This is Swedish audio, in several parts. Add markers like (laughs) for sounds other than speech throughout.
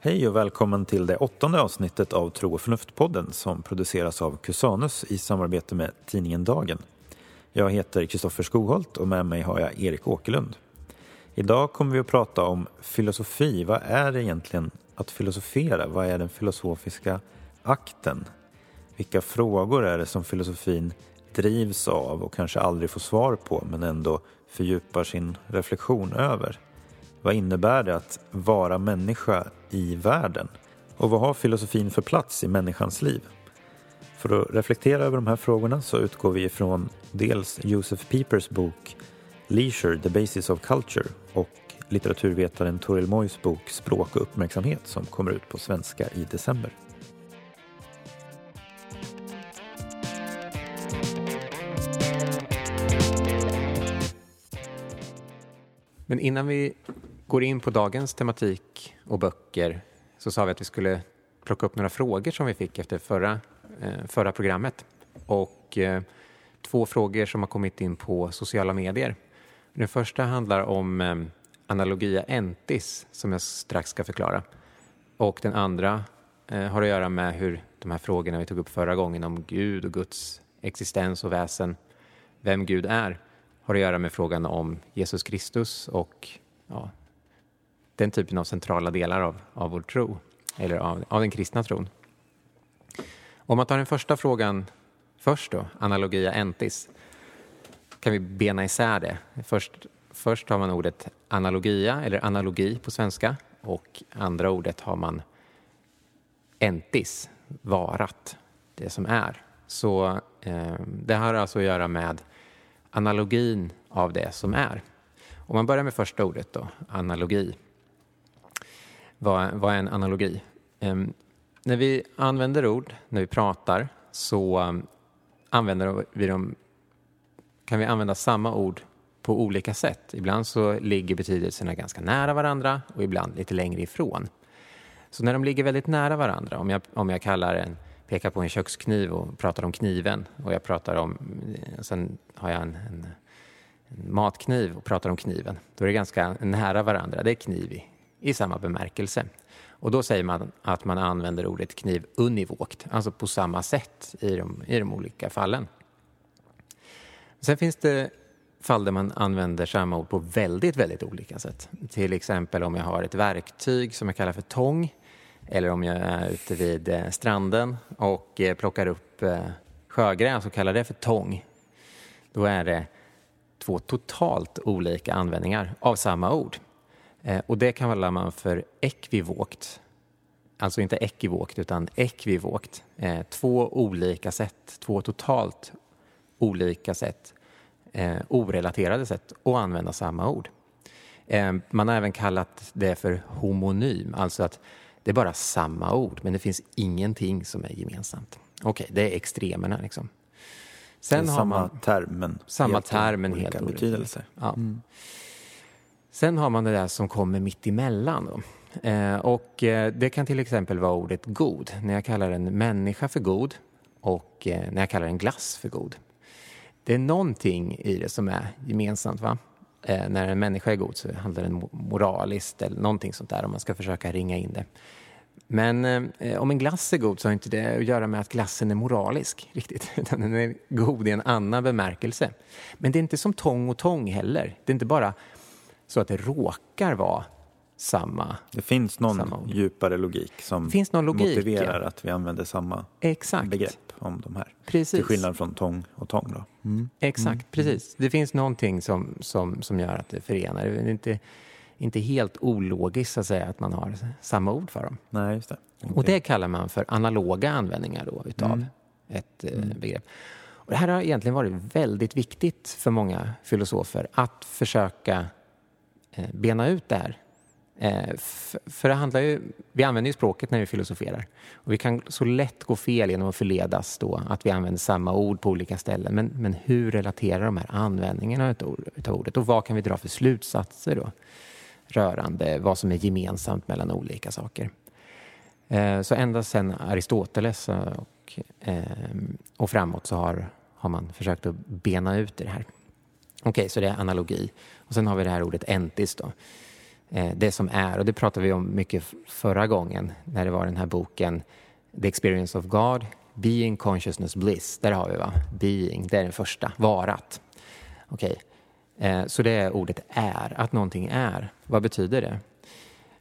Hej och välkommen till det åttonde avsnittet av Tro och förnuft-podden som produceras av Cusanus i samarbete med tidningen Dagen. Jag heter Kristoffer Skogholt och med mig har jag Erik Åkerlund. Idag kommer vi att prata om filosofi. Vad är det egentligen att filosofera? Vad är den filosofiska akten? Vilka frågor är det som filosofin drivs av och kanske aldrig får svar på men ändå fördjupar sin reflektion över? Vad innebär det att vara människa i världen? Och vad har filosofin för plats i människans liv? För att reflektera över de här frågorna så utgår vi ifrån dels Joseph Piepers bok Leisure, the basis of culture och litteraturvetaren Toril Moys bok Språk och uppmärksamhet som kommer ut på svenska i december. Men innan vi går in på dagens tematik och böcker så sa vi att vi skulle plocka upp några frågor som vi fick efter förra, eh, förra programmet. Och eh, två frågor som har kommit in på sociala medier. Den första handlar om eh, analogia entis som jag strax ska förklara. Och den andra har att göra med hur de här frågorna vi tog upp förra gången om Gud och Guds existens och väsen, vem Gud är, har att göra med frågan om Jesus Kristus och ja, den typen av centrala delar av, av vår tro, eller av, av den kristna tron. Om man tar den första frågan först då, analogia entis, kan vi bena isär det. Först, först har man ordet analogia, eller analogi på svenska, och andra ordet har man entis, varat, det som är. Så eh, det har alltså att göra med analogin av det som är. Om man börjar med första ordet då, analogi. Vad, vad är en analogi? Um, när vi använder ord, när vi pratar, så um, använder vi dem, kan vi använda samma ord på olika sätt. Ibland så ligger betydelserna ganska nära varandra och ibland lite längre ifrån. Så när de ligger väldigt nära varandra, om jag, om jag kallar en, pekar på en kökskniv och pratar om kniven och jag pratar om, eh, sen har jag en, en, en matkniv och pratar om kniven, då är det ganska nära varandra. Det är kniv i, i samma bemärkelse. Och då säger man att man använder ordet kniv univokt, alltså på samma sätt i de, i de olika fallen. Sen finns det fall där man använder samma ord på väldigt, väldigt olika sätt. Till exempel om jag har ett verktyg som jag kallar för tång eller om jag är ute vid eh, stranden och eh, plockar upp eh, sjögräs och kallar det för tång. Då är det två totalt olika användningar av samma ord. Och det kallar man för ekvivokt. Alltså inte ekivokt utan ekvivokt. Två olika sätt, två totalt olika sätt, orelaterade sätt att använda samma ord. Man har även kallat det för homonym, alltså att det är bara samma ord, men det finns ingenting som är gemensamt. Okej, okay, det är extremerna liksom. Sen har samma man, termen. Samma helt termen, helt olika betydelser. Ja. Mm. Sen har man det där som kommer mitt emellan. Då. Eh, och eh, det kan till exempel vara ordet god. När jag kallar en människa för god och eh, när jag kallar en glass för god. Det är någonting i det som är gemensamt. va? Eh, när en människa är god så handlar det moraliskt eller någonting sånt där om man ska försöka ringa in det. Men eh, om en glass är god så har inte det att göra med att glassen är moralisk (laughs) riktigt, utan den är god i en annan bemärkelse. Men det är inte som tång och tång heller. Det är inte bara så att det råkar vara samma Det finns någon djupare logik som logik, motiverar ja. att vi använder samma Exakt. begrepp om de här. Precis. Till skillnad från tång och tång. Då. Mm. Exakt, mm. precis. Det finns någonting som, som, som gör att det förenar. Det är inte, inte helt ologiskt att säga att man har samma ord för dem. Nej, just det. Okay. Och det kallar man för analoga användningar då, utav mm. ett eh, mm. begrepp. Och det här har egentligen varit väldigt viktigt för många filosofer att försöka eh, bena ut det här Eh, för det handlar ju, vi använder ju språket när vi filosoferar. Och vi kan så lätt gå fel genom att förledas då att vi använder samma ord på olika ställen. Men, men hur relaterar de här användningarna av ordet och vad kan vi dra för slutsatser då rörande vad som är gemensamt mellan olika saker? Eh, så ända sedan Aristoteles och, ehm, och framåt så har, har man försökt att bena ut det här. Okej, okay, så det är analogi. Och sen har vi det här ordet entis då. Eh, det som är, och det pratade vi om mycket förra gången när det var den här boken The Experience of God, Being Consciousness Bliss. Där har vi va? Being, det är den första. Varat. Okej, okay. eh, så det är ordet är, att någonting är. Vad betyder det?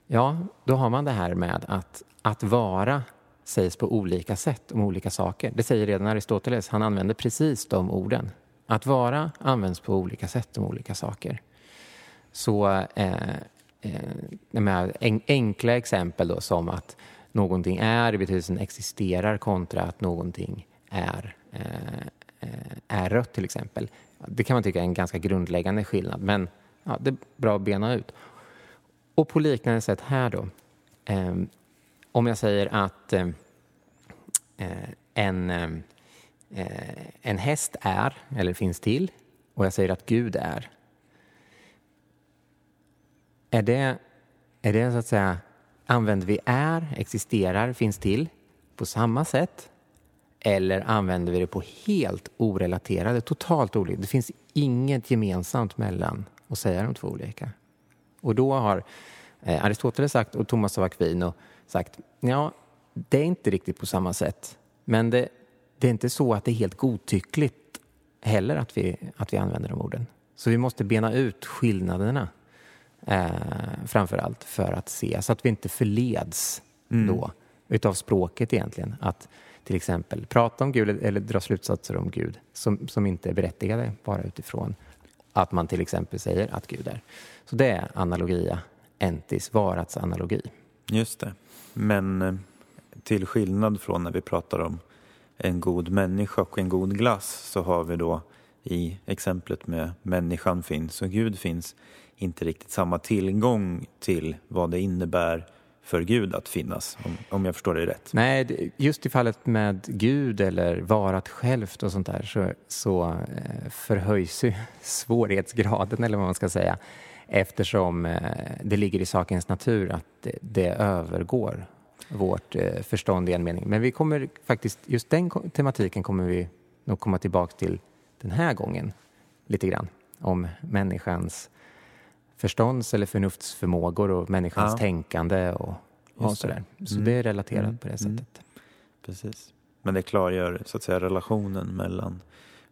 Ja, då har man det här med att att vara sägs på olika sätt om olika saker. Det säger redan Aristoteles, han använder precis de orden. Att vara används på olika sätt om olika saker. Så eh, eh, enkla exempel då, som att någonting är i betydelsen existerar kontra att någonting är, eh, eh, är rött till exempel. Det kan man tycka är en ganska grundläggande skillnad men ja, det är bra att bena ut. Och på liknande sätt här då. Eh, om jag säger att eh, eh, en, eh, eh en häst är, eller finns till, och jag säger att Gud är. Är det, är det så att säga, använder vi är, existerar, finns till på samma sätt? Eller använder vi det på helt orelaterade, totalt olika? Det finns inget gemensamt mellan att säga de två olika. Och då har eh, Aristoteles sagt och Thomas av Aquino sagt ja, det är inte riktigt på samma sätt. Men det, det är inte så att det är helt godtyckligt heller att vi, att vi använder de orden. Så vi måste bena ut skillnaderna eh, framför allt för att se, så att vi inte förleds mm. då utav språket egentligen. Att till exempel prata om Gud eller dra slutsatser om Gud som, som inte är berättigade bara utifrån att man till exempel säger att Gud är. Så det är analogia entis, varats analogi. Just det. Men eh, till skillnad från när vi pratar om en god människa och en god glass så har vi då i exemplet med människan finns och Gud finns inte riktigt samma tillgång till vad det innebär för Gud att finnas, om, om jag förstår dig rätt. Nej, just i fallet med Gud eller varat självt och sånt där så, så eh, förhöjs ju (laughs) svårighetsgraden, eller vad man ska säga, eftersom eh, det ligger i sakens natur att det, det övergår vårt eh, förstånd i en mening. Men vi kommer faktiskt, just den tematiken kommer vi nog komma tillbaka till den här gången lite grann. Om människans förstånds eller förnuftsförmågor och människans ja. tänkande och, och sådär. Så mm. det är relaterat mm. på det mm. sättet. Precis. Men det klargör så att säga relationen mellan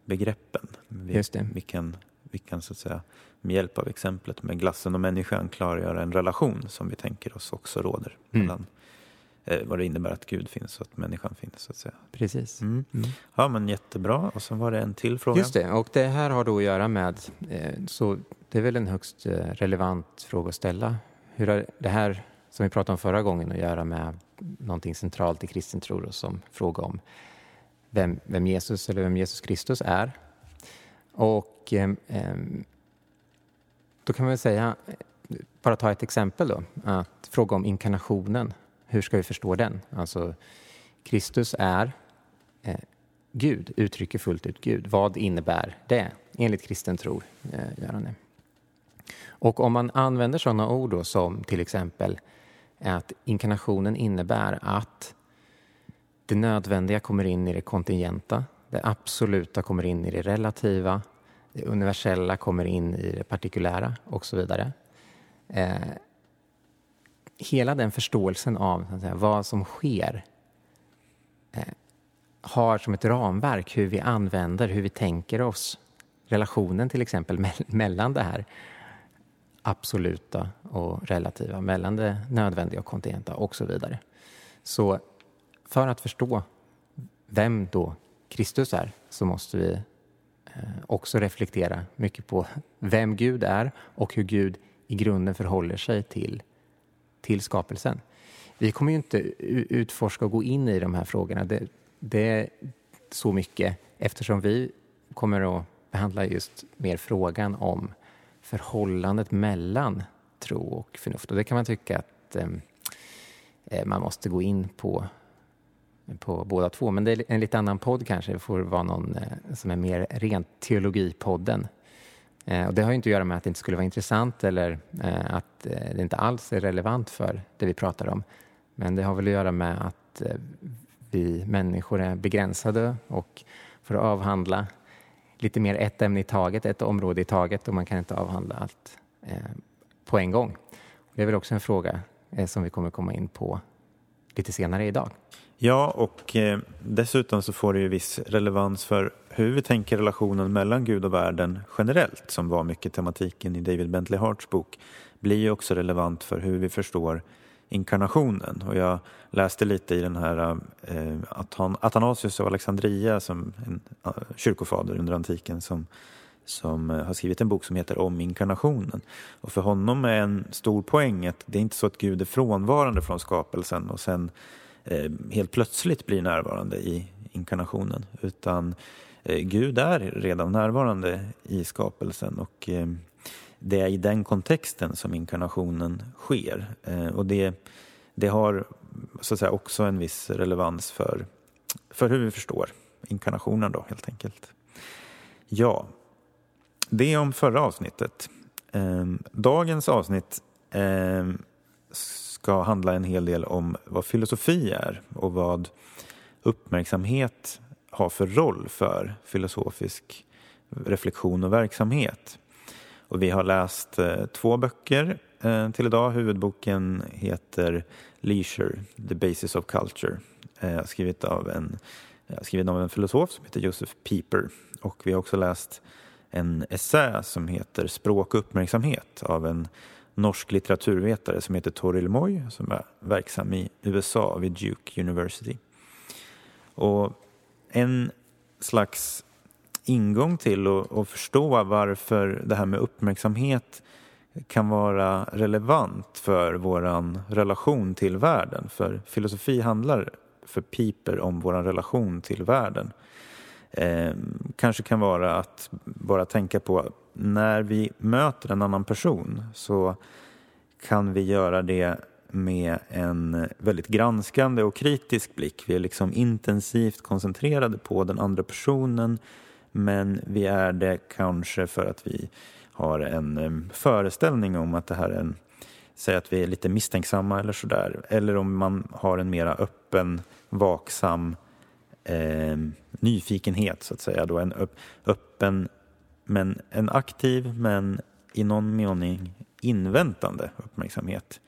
begreppen. Vi, Just det. Vi kan, vi kan så att säga med hjälp av exemplet med glassen och människan klargöra en relation som vi tänker oss också råder mm. mellan vad det innebär att Gud finns och att människan finns. Så att säga. Precis. Mm. Mm. Ja, men jättebra. Och sen var det en till fråga. Just det, och det här har då att göra med, eh, så det är väl en högst eh, relevant fråga att ställa. Hur har det här som vi pratade om förra gången att göra med någonting centralt i kristen tro som fråga om vem, vem Jesus eller vem Jesus Kristus är. Och eh, eh då kan man väl säga, bara ta ett exempel då, att fråga om inkarnationen. Hur ska vi förstå den? Alltså, Kristus är eh, Gud, uttrycker fullt ut Gud. Vad innebär det enligt kristen tro? Eh, Och om man använder sådana ord då, som till exempel att inkarnationen innebär att det nödvändiga kommer in i det kontingenta, det absoluta kommer in i det relativa, det universella kommer in i det partikulära och så vidare. Eh, hela den förståelsen av säga, vad som sker eh, har som ett ramverk hur vi använder, hur vi tänker oss relationen till exempel me (laughs) mellan det här absoluta och relativa, mellan det nödvändiga och kontingenta och så vidare. Så för att förstå vem då Kristus är så måste vi eh, också reflektera mycket på vem Gud är och hur Gud i grunden förhåller sig till, till skapelsen. Vi kommer ju inte utforska och gå in i de här frågorna. Det, det är så mycket eftersom vi kommer att behandla just mer frågan om förhållandet mellan tro och förnuft. Och det kan man tycka att eh, eh man måste gå in på på båda två. Men det är en lite annan podd kanske. Det får vara någon eh, som är mer rent teologipodden. Eh, och det har ju inte att göra med att det inte skulle vara intressant eller eh, att eh, det inte alls är relevant för det vi pratar om. Men det har väl att göra med att vi människor är begränsade och för att avhandla lite mer ett ämne i taget, ett område i taget och man kan inte avhandla allt på en gång. Det är väl också en fråga som vi kommer komma in på lite senare idag. Ja, och dessutom så får det ju viss relevans för hur vi tänker relationen mellan Gud och världen generellt, som var mycket tematiken i David Bentley Harts bok, blir ju också relevant för hur vi förstår inkarnationen. Och jag läste lite i den här eh, Athanasius av Alexandria, som en eh, kyrkofader under antiken, som, som eh, har skrivit en bok som heter Om inkarnationen. Och för honom är en stor poäng att det är inte så att Gud är frånvarande från skapelsen och sen eh, helt plötsligt blir närvarande i inkarnationen, utan Eh, Gud är redan närvarande i skapelsen och eh, det är i den kontexten som inkarnationen sker. Eh, och det, det har så att säga, också en viss relevans för, för hur vi förstår inkarnationen då helt enkelt. Ja, det om förra avsnittet. Ehm, dagens avsnitt ehm, ska handla en hel del om vad filosofi är och vad uppmärksamhet har för roll för filosofisk reflektion och verksamhet. Och vi har läst eh, två böcker eh, till idag. Huvudboken heter Leisure, The Basis of Culture. Eh, skrivet av en, skriven av en filosof som heter Joseph Pieper. Och vi har också läst en essä som heter Språk och uppmärksamhet av en norsk litteraturvetare som heter Toril Moy som är verksam i USA vid Duke University. Och en slags ingång till att förstå varför det här med uppmärksamhet kan vara relevant för vår relation till världen. För filosofi handlar för Piper om vår relation till världen. Eh, kanske kan vara att bara tänka på när vi möter en annan person så kan vi göra det med en väldigt granskande och kritisk blick. Vi är liksom intensivt koncentrerade på den andra personen men vi är det kanske för att vi har en föreställning om att det här är en Säg att vi är lite misstänksamma eller sådär. Eller om man har en mera öppen, vaksam eh, nyfikenhet så att säga. Då en öppen, men en aktiv men i någon mening inväntande uppmärksamhet.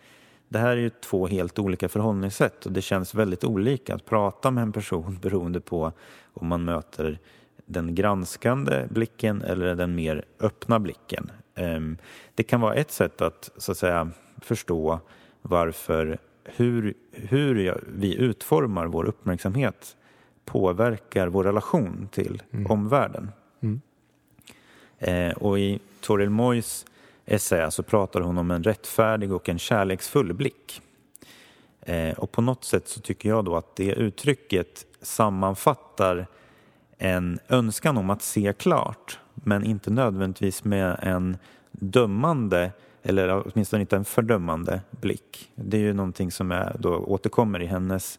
Det här är ju två helt olika förhållningssätt och det känns väldigt olika att prata med en person (laughs) beroende på om man möter den granskande blicken eller den mer öppna blicken. Ehm, det kan vara ett sätt att, så att säga, förstå varför hur, hur vi utformar vår uppmärksamhet påverkar vår relation till mm. omvärlden. Mm. Eh, och i Toril Moys essä så pratar hon om en rättfärdig och en kärleksfull blick. Eh, och på något sätt så tycker jag då att det uttrycket sammanfattar en önskan om att se klart men inte nödvändigtvis med en dömande eller åtminstone inte en fördömande blick. Det är ju någonting som är, då återkommer i hennes,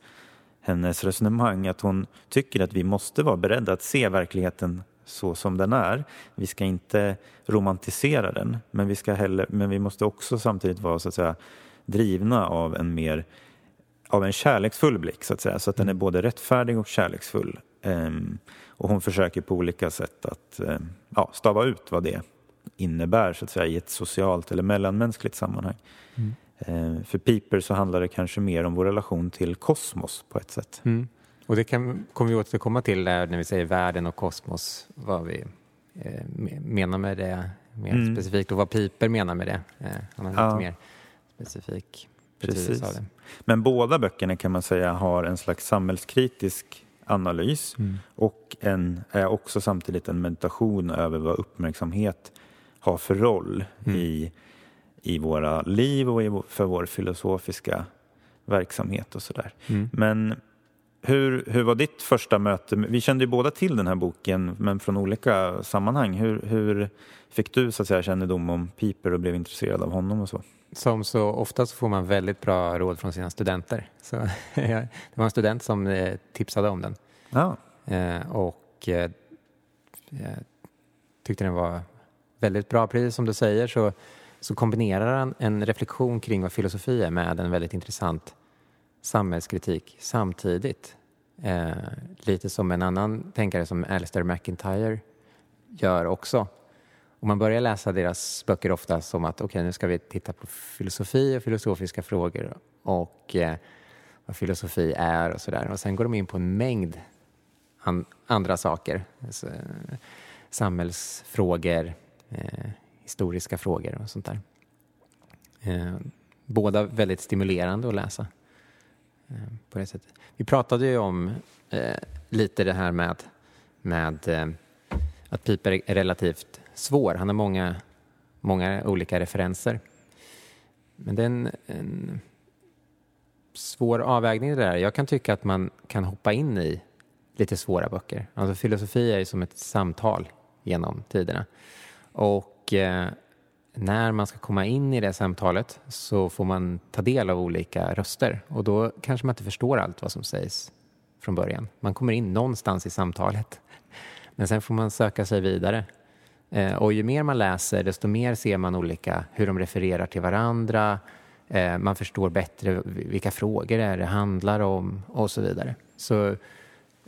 hennes resonemang att hon tycker att vi måste vara beredda att se verkligheten så som den är. Vi ska inte romantisera den men vi, ska heller, men vi måste också samtidigt vara så att säga, drivna av en mer av en kärleksfull blick så att säga så att den är både rättfärdig och kärleksfull. Um, och hon försöker på olika sätt att eh, ja, stava ut vad det innebär så att säga, i ett socialt eller mellanmänskligt sammanhang. Mm. Eh, för Piper så handlar det kanske mer om vår relation till kosmos på ett sätt. Mm. Och det kan, kommer vi återkomma till när vi säger världen och kosmos, vad vi eh, menar med det mer mm. specifikt och vad Piper menar med det. Eh, han har ja. lite mer specifik betydelse av det. Men båda böckerna kan man säga har en slags samhällskritisk analys mm. och en, är också samtidigt en meditation över vad uppmärksamhet har för roll mm. i, i våra liv och i, för vår filosofiska verksamhet och sådär. Mm. Men hur, hur var ditt första möte? Vi kände ju båda till den här boken men från olika sammanhang. Hur, hur fick du så att säga, kännedom om Piper och blev intresserad av honom och så? Som så ofta så får man väldigt bra råd från sina studenter. Så (laughs) det var en student som eh, tipsade om den. Ja. Eh, och eh, tyckte den var väldigt bra. Precis som du säger så, så kombinerar han en reflektion kring vad filosofi är med en väldigt intressant samhällskritik samtidigt. Eh, lite som en annan tänkare som Alistair McIntyre gör också. Och man börjar läsa deras böcker ofta som att okej, okay, nu ska vi titta på filosofi och filosofiska frågor och eh, vad filosofi är och sådär. Och sen går de in på en mängd an andra saker. Alltså, samhällsfrågor, eh, historiska frågor och sånt där. Eh, båda väldigt stimulerande att läsa Eh, på det sättet. Vi pratade ju om eh, lite det här med, med eh, att Piper är relativt svår. Han har många, många olika referenser. Men det är en, en svår avvägning det där. Jag kan tycka att man kan hoppa in i lite svåra böcker. Alltså filosofi är ju som ett samtal genom tiderna. Och eh, när man ska komma in i det samtalet så får man ta del av olika röster och då kanske man inte förstår allt vad som sägs från början. Man kommer in någonstans i samtalet. (laughs) Men sen får man söka sig vidare. Eh, och ju mer man läser desto mer ser man olika, hur de refererar till varandra. Eh, man förstår bättre vilka frågor det är det handlar om och så vidare. Så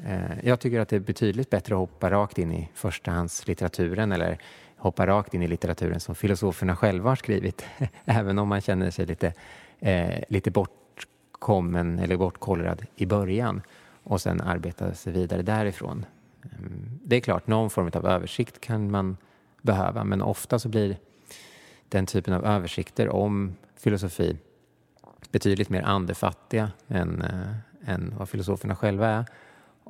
eh, jag tycker att det är betydligt bättre att hoppa rakt in i förstahandslitteraturen eller hoppa rakt in i litteraturen som filosoferna själva har skrivit. (laughs) Även om man känner sig lite, eh, lite bortkommen eller bortkollrad i början och sen arbeta sig vidare därifrån. Mm, det är klart, någon form av översikt kan man behöva men ofta så blir den typen av översikter om filosofi betydligt mer andefattiga än, äh, än vad filosoferna själva är.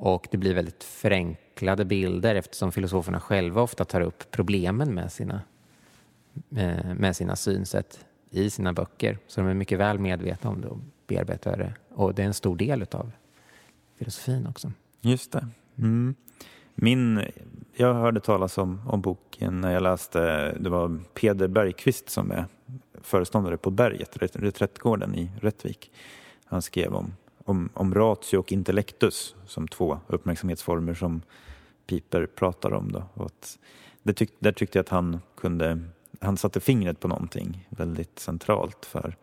Och det blir väldigt förenklade bilder eftersom filosoferna själva ofta tar upp problemen med sina, med, med sina synsätt i sina böcker. Så de är mycket väl medvetna om det och bearbetar det. Och det är en stor del av filosofin också. Just det. Mm. Min, jag hörde talas om, om boken när jag läste, det var Peder Bergqvist som är föreståndare på Berget, reträttgården i Rättvik. Han skrev om, om, om ratio och intellektus som två uppmärksamhetsformer som Piper pratar om. Då. Och att det tyck, där tyckte jag att han kunde, han satte fingret på någonting väldigt centralt för,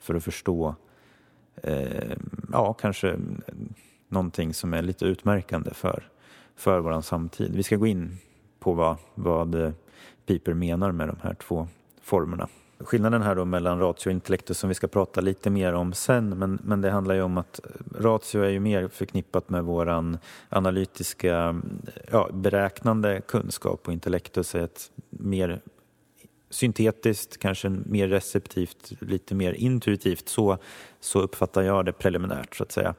för att förstå, eh, ja kanske någonting som är lite utmärkande för, för vår samtid. Vi ska gå in på vad, vad Piper menar med de här två formerna. Skillnaden här då mellan ratio och intellektus som vi ska prata lite mer om sen men, men det handlar ju om att ratio är ju mer förknippat med våran analytiska ja, beräknande kunskap och intellektus är ett mer syntetiskt, kanske mer receptivt, lite mer intuitivt. Så, så uppfattar jag det preliminärt så att säga.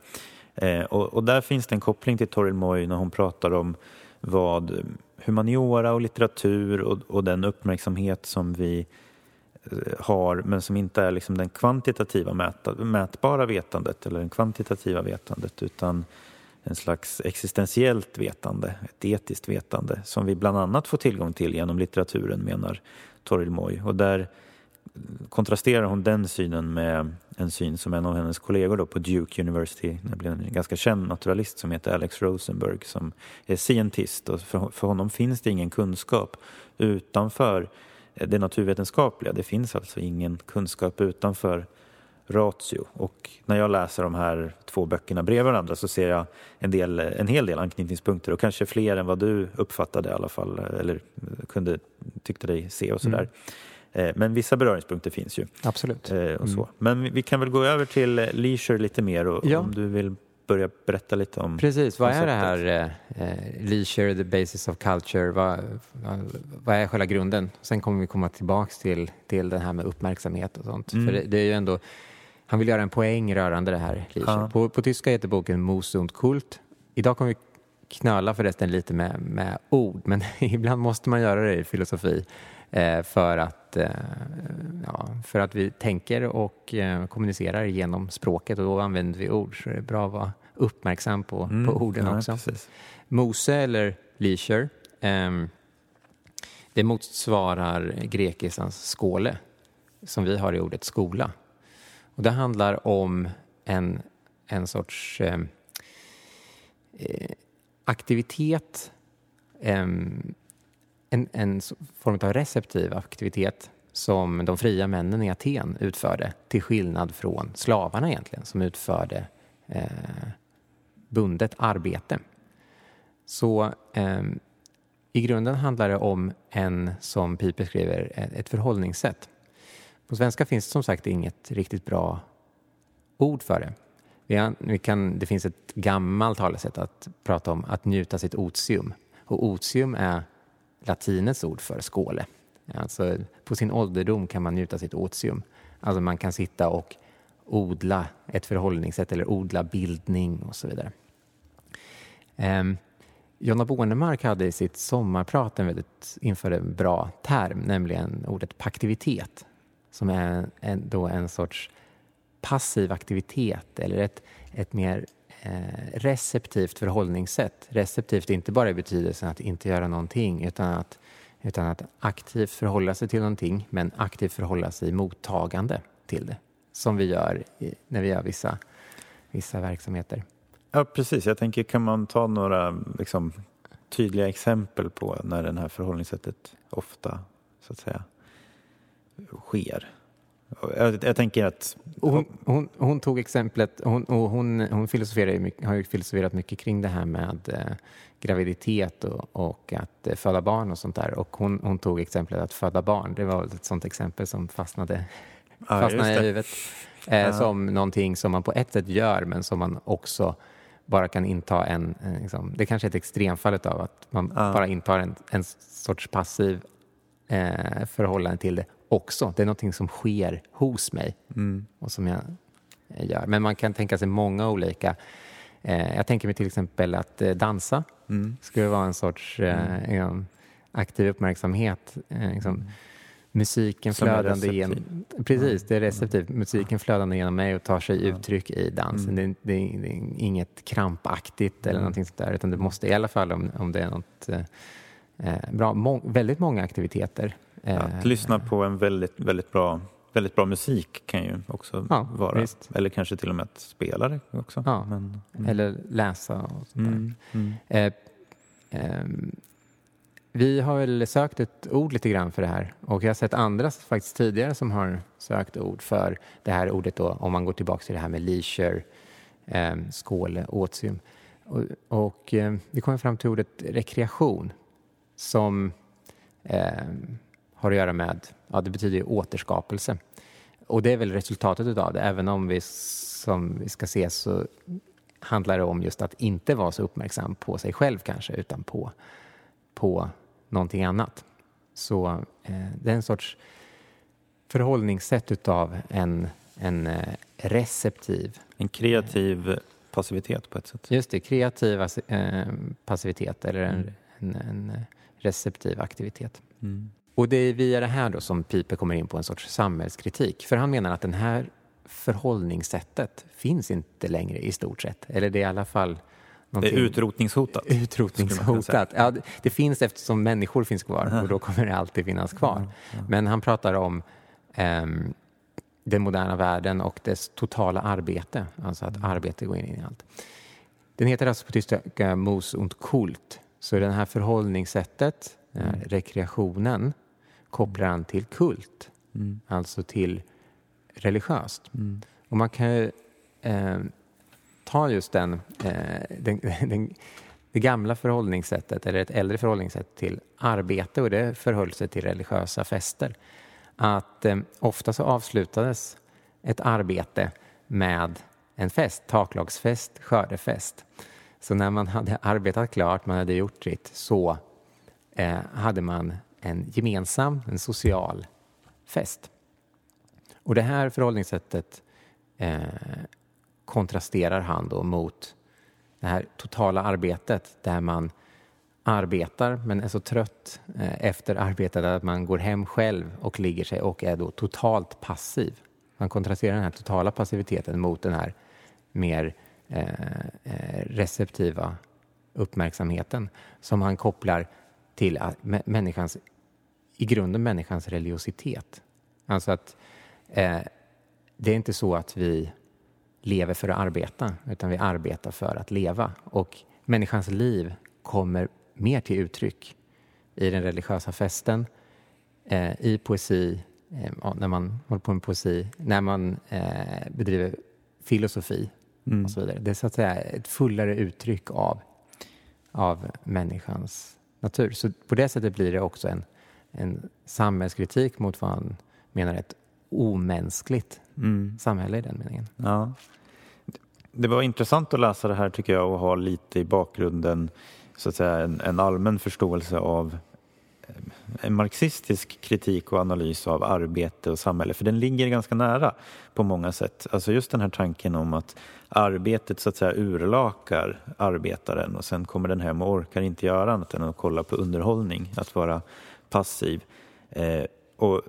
Eh, och, och, där finns det en koppling till Toril Moy när hon pratar om vad humaniora och litteratur och, och den uppmärksamhet som vi har men som inte är liksom den kvantitativa mäta, mätbara vetandet eller den kvantitativa vetandet utan en slags existentiellt vetande, ett etiskt vetande som vi bland annat får tillgång till genom litteraturen menar Toril Moy. Och där kontrasterar hon den synen med en syn som en av hennes kollegor då på Duke University, nämligen en ganska känd naturalist som heter Alex Rosenberg som är scientist och för, för honom finns det ingen kunskap utanför det naturvetenskapliga. Det finns alltså ingen kunskap utanför ratio. Och när jag läser de här två böckerna bredvid varandra så ser jag en, del, en hel del anknytningspunkter och kanske fler än vad du uppfattade i alla fall eller kunde, tyckte dig se och sådär. Mm. Eh, men vissa beröringspunkter finns ju. Absolut. Eh, och så. Mm. Men vi kan väl gå över till leisure lite mer och ja. om du vill börja berätta lite om Precis, vad konceptet. är det här eh, leisure, the basis of culture, vad, vad, vad, är själva grunden? Sen kommer vi komma tillbaks till, till det här med uppmärksamhet och sånt. Mm. För det, det, är ju ändå, han vill göra en poäng rörande det här leisure. Ja. På, på tyska heter boken Mus und Kult. Idag kommer vi knöla förresten lite med, med ord, men (laughs) ibland måste man göra det i filosofi. Eh, för, att, eh, ja, för att vi tänker och eh, kommunicerar genom språket och då använder vi ord så det är bra att vara uppmärksam på, mm, på orden ja, också. Precis. Mose eller leisure ehm, det motsvarar grekisans skåle som vi har i ordet skola. Och det handlar om en, en sorts eh, aktivitet eh, en, en form av receptiv aktivitet som de fria männen i Aten utförde till skillnad från slavarna egentligen som utförde eh, bundet arbete. Så eh, I grunden handlar det om en, som Piper skriver, e-, ett förhållningssätt. På svenska finns det som sagt inget riktigt bra ord för det. Vi, har, vi kan, det finns ett gammalt talesätt att prata om att njuta sitt otium. Och otium är latinets ord för skåle. Alltså, på sin ålderdom kan man njuta sitt otium. Alltså man kan sitta och odla ett förhållningssätt eller odla bildning och så vidare. Um, Jonna Bornemark hade i sitt sommarprat en väldigt, inför en bra term, nämligen ordet paktivitet, som är en, då en sorts passiv aktivitet eller ett, ett mer Eh, receptivt förhållningssätt. Receptivt inte bara i betydelsen att inte göra någonting utan att, utan att aktivt förhålla sig till någonting men aktivt förhålla sig mottagande till det som vi gör i, när vi gör vissa, vissa verksamheter. Ja, precis. Jag tänker, kan man ta några liksom, tydliga exempel på när det här förhållningssättet ofta så att säga sker? Jag, jag tänker att... Hon, hon, hon, tog exemplet, hon, hon, hon filosoferar har ju filosoferat mycket kring det här med eh, graviditet och, och att eh, föda barn och sånt där. Och hon, hon tog exemplet att föda barn, det var ett sånt exempel som fastnade, ja, fastnade i huvudet. Eh, ja. Som någonting som man på ett sätt gör men som man också bara kan inta en, en liksom, det kanske är ett extremfall av att man ja. bara intar en, en sorts passiv eh, förhållande till det också. Det är någonting som sker hos mig mm. och som jag gör. Men man kan tänka sig många olika. Eh, jag tänker mig till exempel att eh, dansa mm. skulle vara en sorts eh, mm. aktiv uppmärksamhet. Eh, liksom, mm. musiken som flödande genom... Precis, det är receptivt. Musiken flödande genom mig och tar sig uttryck i dansen. Mm. Det, det, det, är inget krampaktigt eller mm. någonting sånt där, utan det måste i alla fall om, om det är något eh, eh, bra. Må, väldigt många aktiviteter att eh, lyssna på en väldigt, väldigt bra Väldigt bra musik kan ju också ja, vara, visst. eller kanske till och med att spela det också. Ja. Men, mm. Eller läsa och sånt mm. mm. Eh, eh, vi har väl sökt ett ord lite grann för det här och jag har sett andra faktiskt tidigare som har sökt ord för det här ordet då, om man går tillbaka till det här med leisure, eh, skåle, otium. Och, och eh, vi kommer fram till ordet rekreation som eh, har att göra med, ja det betyder ju återskapelse. Och det är väl resultatet av det, även om vi som vi ska se så handlar det om just att inte vara så uppmärksam på sig själv kanske, utan på, på någonting annat. Så eh, det är en sorts förhållningssätt utav en, en eh, receptiv... En kreativ passivitet på ett sätt. Just det, kreativ eh, passivitet eller en, mm. en, en, receptiv aktivitet. Mm. Och det är via det här då som Piper kommer in på en sorts samhällskritik. För han menar att det här förhållningssättet finns inte längre i stort sett. Eller det är i alla fall Det är utrotningshotat. Utrotningshotat. Ja, det finns eftersom människor finns kvar och då kommer det alltid finnas kvar. Men han pratar om um, den moderna världen och dess totala arbete. Alltså att arbete går in i allt. Den heter alltså på tyska Mus und Kult. Så det här förhållningssättet, den här rekreationen, kopplar an till kult, mm. alltså till religiöst. Mm. Och man kan ju eh, ta just den, eh, den, (laughs) den, det gamla förhållningssättet, eller ett äldre förhållningssätt till arbete och det förhöll sig till religiösa fester. Att eh, ofta så avslutades ett arbete med en fest, taklagsfest, skördefest. Så när man hade arbetat klart, man hade gjort sitt, så eh, hade man en gemensam, en social fest. Och det här förhållningssättet eh, kontrasterar han då mot det här totala arbetet där man arbetar men är så trött eh, efter arbetet att man går hem själv och ligger sig och är då totalt passiv. Man kontrasterar den här totala passiviteten mot den här mer eh, eh receptiva uppmärksamheten som han kopplar till människans i grunden människans religiositet. Alltså att eh, det är inte så att vi lever för att arbeta, utan vi arbetar för att leva. Och människans liv kommer mer till uttryck i den religiösa festen, eh, i poesi, eh, när man håller på med poesi, när man eh, bedriver filosofi mm. och så vidare. Det är så att säga ett fullare uttryck av, av människans natur. Så på det sättet blir det också en, en samhällskritik mot vad han menar är ett omänskligt mm. samhälle i den meningen. Ja. Det var intressant att läsa det här tycker jag och ha lite i bakgrunden så att säga en, en allmän förståelse av eh, en marxistisk kritik och analys av arbete och samhälle, för den ligger ganska nära på många sätt. Alltså just den här tanken om att arbetet så att säga urlakar arbetaren och sen kommer den hem och orkar inte göra annat än att kolla på underhållning, att vara passiv. Eh, och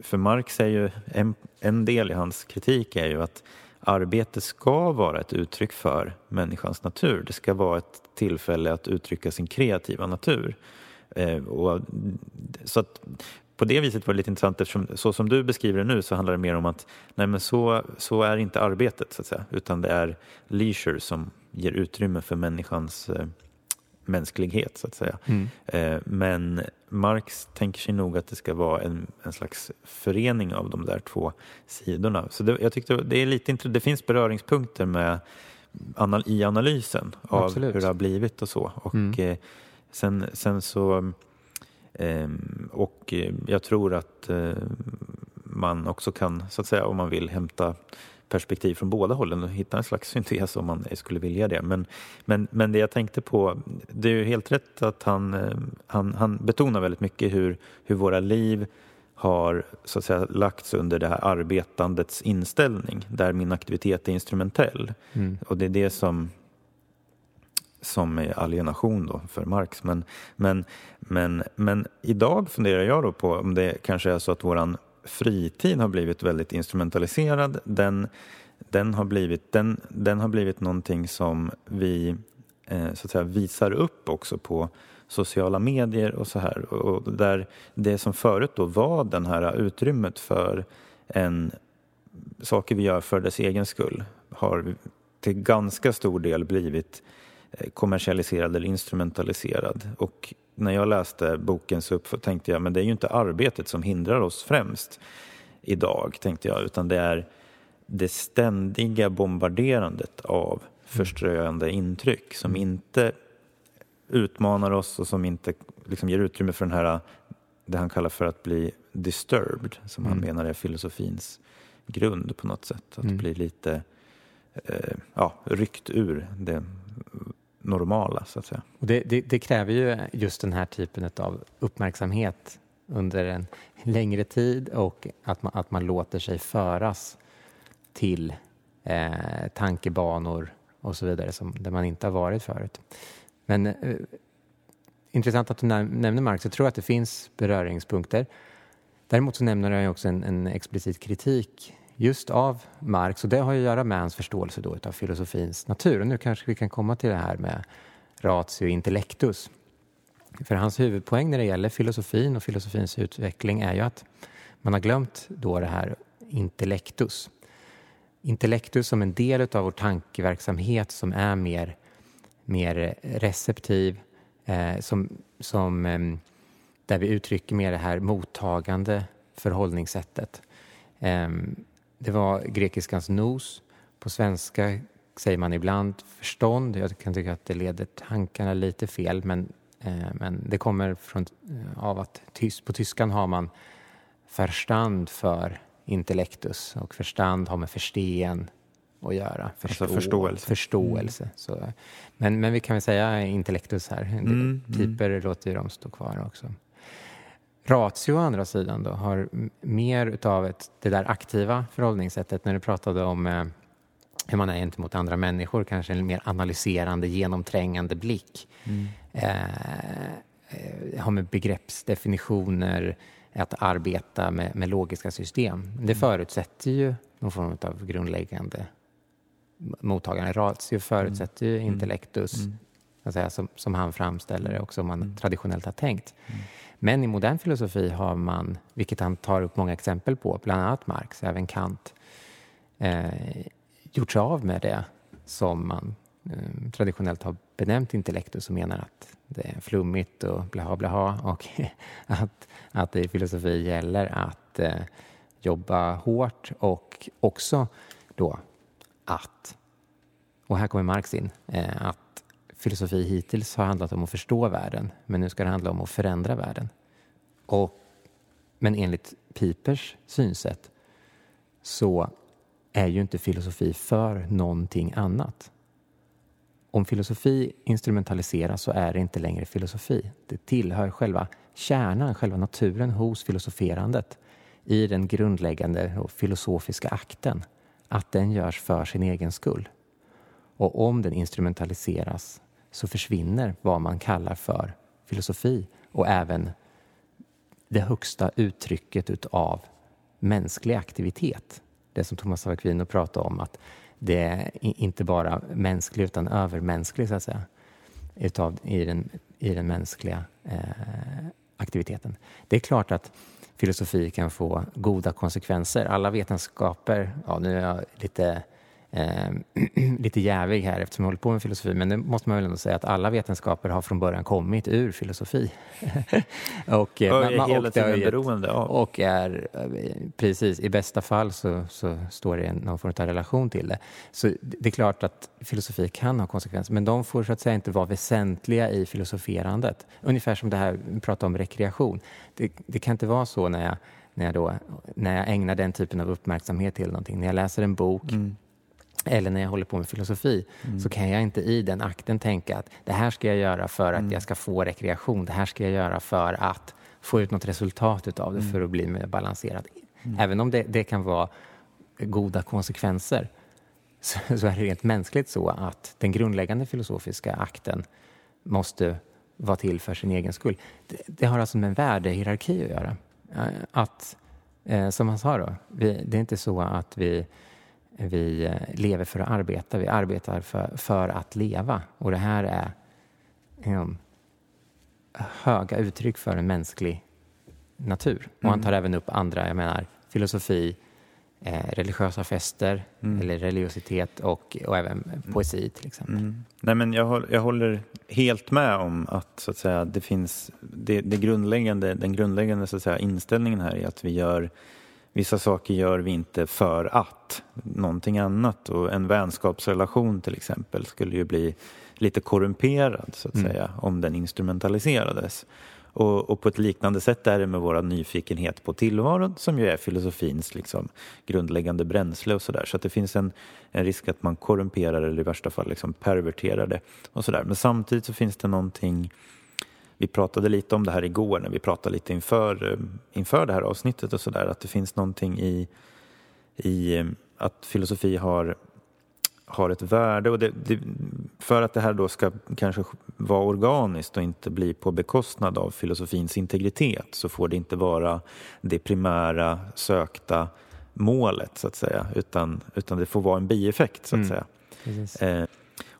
för Marx är ju en, en del i hans kritik är ju att arbete ska vara ett uttryck för människans natur. Det ska vara ett tillfälle att uttrycka sin kreativa natur. Eh, och, så att, på det viset var det lite intressant eftersom så som du beskriver det nu så handlar det mer om att nej men så, så är inte arbetet så att säga utan det är leisure som ger utrymme för människans eh, mänsklighet så att säga. Mm. Eh, men Marx tänker sig nog att det ska vara en, en slags förening av de där två sidorna. Så det, jag tyckte det är lite det finns beröringspunkter med anal, i analysen av Absolut. hur det har blivit och så. Och mm. eh, sen, sen så eh, och jag tror att eh, man också kan, så att säga, om man vill hämta perspektiv från båda hållen och hitta en slags syntes om man skulle vilja det. Men, men, men det jag tänkte på, det är ju helt rätt att han, eh, han, han betonar väldigt mycket hur, hur våra liv har så att säga lagts under det här arbetandets inställning där min aktivitet är instrumentell. Mm. Och det är det som som är alienation då för Marx. Men, men, men, men idag funderar jag då på om det kanske är så att våran fritid har blivit väldigt instrumentaliserad. Den, den, har, blivit, den, den har blivit någonting som vi eh, så att säga, visar upp också på sociala medier och så här. Och där det som förut då var den här utrymmet för en, saker vi gör för dess egen skull har till ganska stor del blivit eh, kommersialiserad eller instrumentaliserad. Och när jag läste boken så tänkte jag men det är ju inte arbetet som hindrar oss främst idag, tänkte jag, utan det är det ständiga bombarderandet av förströande intryck som mm. inte utmanar oss och som inte liksom ger utrymme för den här, det han kallar för att bli disturbed, som mm. han menar är filosofins grund på något sätt. Att mm. bli lite eh, ja, ryckt ur det normala så att säga. Och det, det, det, kräver ju just den här typen av uppmärksamhet under en längre tid och att man, att man låter sig föras till eh, tankebanor och så vidare som, där man inte har varit förut. Men eh, intressant att du nämner Marx. Jag tror att det finns beröringspunkter. Däremot så nämner jag också en, en explicit kritik just av Marx och det har att göra med hans förståelse då av filosofins natur. Och nu kanske vi kan komma till det här med ratio intellectus. För hans huvudpoäng när det gäller filosofin och filosofins utveckling är ju att man har glömt då det här intellectus. Intellectus som en del av vår tankeverksamhet som är mer, mer receptiv, eh, som, som, eh, där vi uttrycker mer det här mottagande förhållningssättet. Eh, det var grekiskans nos. På svenska säger man ibland förstånd. Jag kan tycka att det leder tankarna lite fel men, eh, men det kommer från, eh, av att tys, på tyskan har man förstand för intellektus och förstand har med förstehen att göra. Förstå, alltså förståelse. förståelse. Mm. Så, men, men vi kan väl säga intellektus här. Mm, Typer mm. låter ju de stå kvar också. Ratio å andra sidan då har mer utav ett, det där aktiva förhållningssättet när du pratade om eh, hur man är gentemot andra människor, kanske en mer analyserande, genomträngande blick. Mm. Eh, eh har med begreppsdefinitioner, att arbeta med, med logiska system. Det mm. förutsätter ju någon form av grundläggande mottagande. Ratio förutsätter ju mm. intellektus, mm. säga, som, som han framställer det och som man mm. traditionellt har tänkt. Men i modern filosofi har man, vilket han tar upp många exempel på, bland annat Marx, även Kant, eh, gjort sig av med det som man eh, traditionellt har benämnt intellektus och menar att det är flummigt och blaha blaha och (laughs) att, att det i filosofi gäller att eh, jobba hårt och också då att, och här kommer Marx in, eh, att filosofi hittills har handlat om att förstå världen, men nu ska det handla om att förändra världen. Och, men enligt Pipers synsätt så är ju inte filosofi för någonting annat. Om filosofi instrumentaliseras så är det inte längre filosofi. Det tillhör själva kärnan, själva naturen hos filosoferandet i den grundläggande filosofiska akten, att den görs för sin egen skull. Och om den instrumentaliseras så försvinner vad man kallar för filosofi och även det högsta uttrycket utav mänsklig aktivitet. Det som Thomas av Aquino pratade om, att det är inte bara mänsklig utan övermänsklig så att säga, utav, i, den, i den mänskliga eh, aktiviteten. Det är klart att filosofi kan få goda konsekvenser. Alla vetenskaper, ja nu är jag lite eh, (clears throat) lite jävig här eftersom jag håller på med filosofi, men det måste man väl ändå säga att alla vetenskaper har från början kommit ur filosofi. (laughs) och, eh, är man, hela tiden beroende av. Och är, eh, precis, i bästa fall så, så står det någon form av relation till det. Så det är klart att filosofi kan ha konsekvenser, men de får så att säga inte vara väsentliga i filosoferandet. Ungefär som det här, vi pratar om rekreation. Det, det kan inte vara så när jag när jag, då, när jag ägnar den typen av uppmärksamhet till någonting. När jag läser en bok mm eller när jag håller på med filosofi mm. så kan jag inte i den akten tänka att det här ska jag göra för att mm. jag ska få rekreation. Det här ska jag göra för att få ut något resultat av det mm. för att bli mer balanserad. Mm. Även om det, det, kan vara goda konsekvenser så, så, är det rent mänskligt så att den grundläggande filosofiska akten måste vara till för sin egen skull. Det, det har alltså med en värdehierarki att göra. Att, eh, som han sa då, vi, det är inte så att vi vi eh, lever för att arbeta, vi arbetar för, för att leva. Och det här är um, höga uttryck för en mänsklig natur. Och han mm. tar även upp andra, jag menar filosofi, eh, religiösa fester mm. eller religiositet och, och även poesi till exempel. Mm. Nej, men jag, håller, jag håller helt med om att, så att säga, det finns det, det grundläggande, den grundläggande så att säga, inställningen här är att vi gör Vissa saker gör vi inte för att någonting annat och en vänskapsrelation till exempel skulle ju bli lite korrumperad så att mm. säga om den instrumentaliserades. Och, och, på ett liknande sätt är det med vår nyfikenhet på tillvaron som ju är filosofins liksom, grundläggande bränsle och sådär. Så att det finns en, en risk att man korrumperar eller i värsta fall liksom perverterar det. Och så där. Men samtidigt så finns det någonting vi pratade lite om det här igår när vi pratade lite inför, inför det här avsnittet och sådär, att det finns någonting i, i att filosofi har, har ett värde och det, det, för att det här då ska kanske vara organiskt och inte bli på bekostnad av filosofins integritet så får det inte vara det primära sökta målet så att säga utan, utan det får vara en bieffekt så att mm. säga. Eh,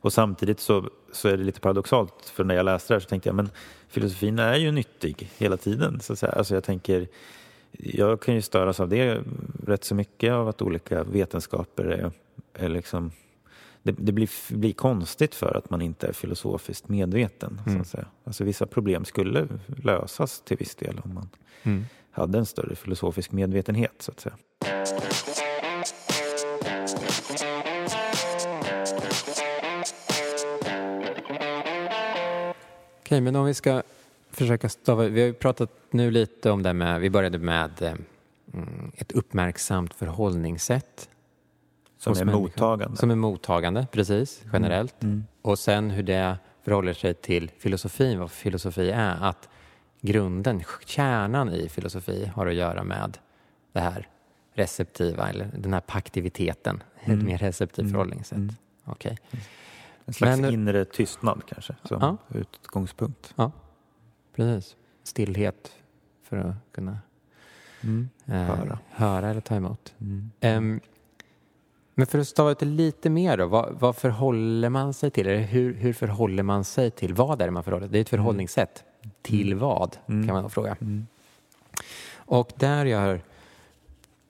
och samtidigt så, så är det lite paradoxalt för när jag läste det här så tänkte jag men filosofin är ju nyttig hela tiden. Så att säga. Alltså jag tänker, jag kan ju störas av det rätt så mycket av att olika vetenskaper är, är liksom det, det blir, blir, konstigt för att man inte är filosofiskt medveten. Mm. Så att säga. Alltså vissa problem skulle lösas till viss del om man mm. hade en större filosofisk medvetenhet. så att säga. Okej, men om vi ska försöka stava... Vi har ju pratat nu lite om det med... Vi började med eh, mm, ett uppmärksamt förhållningssätt. Som är människor. mottagande. Som är mottagande, precis, mm. generellt. Mm. Mm. Och sen hur det förhåller sig till filosofin, vad filosofi är. Att grunden, kärnan i filosofi har att göra med det här receptiva, eller den här paktiviteten. Mm. Ett mer receptivt mm. förhållningssätt. Mm. Okay. En slags Men, inre tystnad kanske som ja. utgångspunkt. Ja, precis. Stillhet för att kunna mm. eh, höra. höra eller ta emot. Mm. Um, men för att stava ut det lite mer då, vad, vad förhåller man sig till? Eller hur, hur förhåller man sig till? Vad är det man förhåller? Det är ett förhållningssätt. Mm. Till vad, mm. kan man fråga. Mm. Och där gör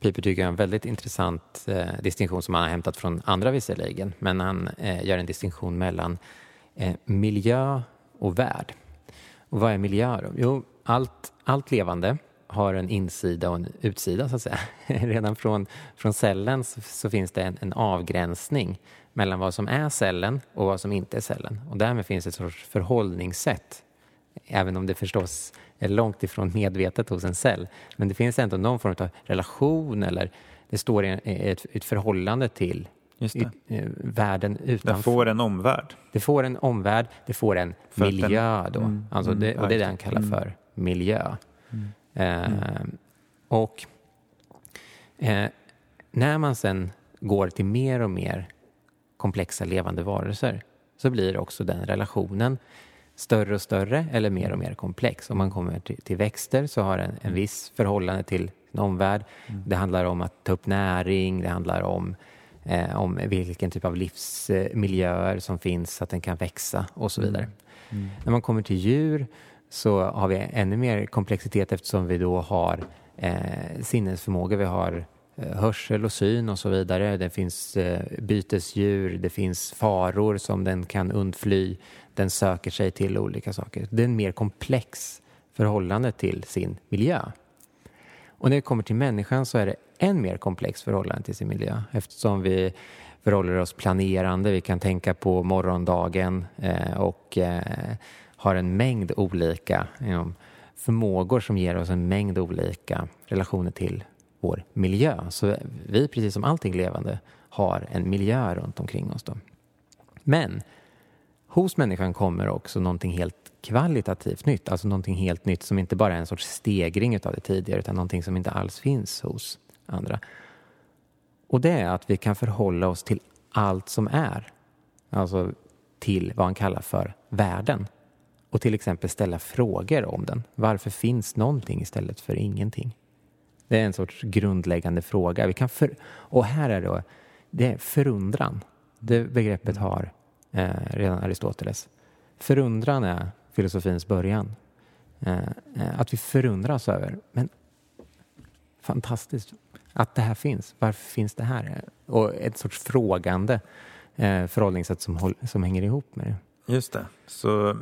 Piper tycker jag är en väldigt intressant eh, distinktion som han har hämtat från andra visserligen. Men han eh, gör en distinktion mellan eh, miljö och värld. Och vad är miljö då? Jo, allt, allt levande har en insida och en utsida så att säga. (laughs) Redan från, från cellen så, så finns det en, en, avgränsning mellan vad som är cellen och vad som inte är cellen. Och därmed finns ett sorts förhållningssätt, även om det förstås är långt ifrån medvetet hos en cell. Men det finns ändå någon form av relation eller det står i ett, ett förhållande till eh, världen utanför. Det får en omvärld. Det får en omvärld, det får en för miljö då. Mm, alltså det, och det är det han kallar mm. för miljö. Mm. Eh, och eh, när man sen går till mer och mer komplexa levande varelser så blir också den relationen större och större eller mer och mer komplex. Om man kommer till, till växter så har en, en viss förhållande till sin omvärld. Mm. Det handlar om att ta upp näring, det handlar om eh, om vilken typ av livsmiljöer som finns så att den kan växa och så vidare. Mm. Mm. När man kommer till djur så har vi ännu mer komplexitet eftersom vi då har eh, sinnesförmåga, vi har eh, hörsel och syn och så vidare. Det finns eh, bytesdjur, det finns faror som den kan undfly, den söker sig till olika saker. Det är en mer komplex förhållande till sin miljö. Och när det kommer till människan så är det än mer komplext förhållande till sin miljö eftersom vi förhåller oss planerande. Vi kan tänka på morgondagen eh, och eh, har en mängd olika you förmågor som ger oss en mängd olika relationer till vår miljö. Så vi, precis som allting levande, har en miljö runt omkring oss. Då. Men hos människan kommer också någonting helt kvalitativt nytt, alltså någonting helt nytt som inte bara är en sorts stegring av det tidigare utan någonting som inte alls finns hos andra. Och det är att vi kan förhålla oss till allt som är, alltså till vad han kallar för världen och till exempel ställa frågor om den. Varför finns någonting istället för ingenting? Det är en sorts grundläggande fråga. Vi kan för, och här är det, det är förundran. Det begreppet har eh, redan Aristoteles. Förundran är filosofins början. Eh, eh, att vi förundras över, men fantastiskt att det här finns. Varför finns det här? Och ett sorts frågande eh, förhållningssätt som, som hänger ihop med det. Just det. Så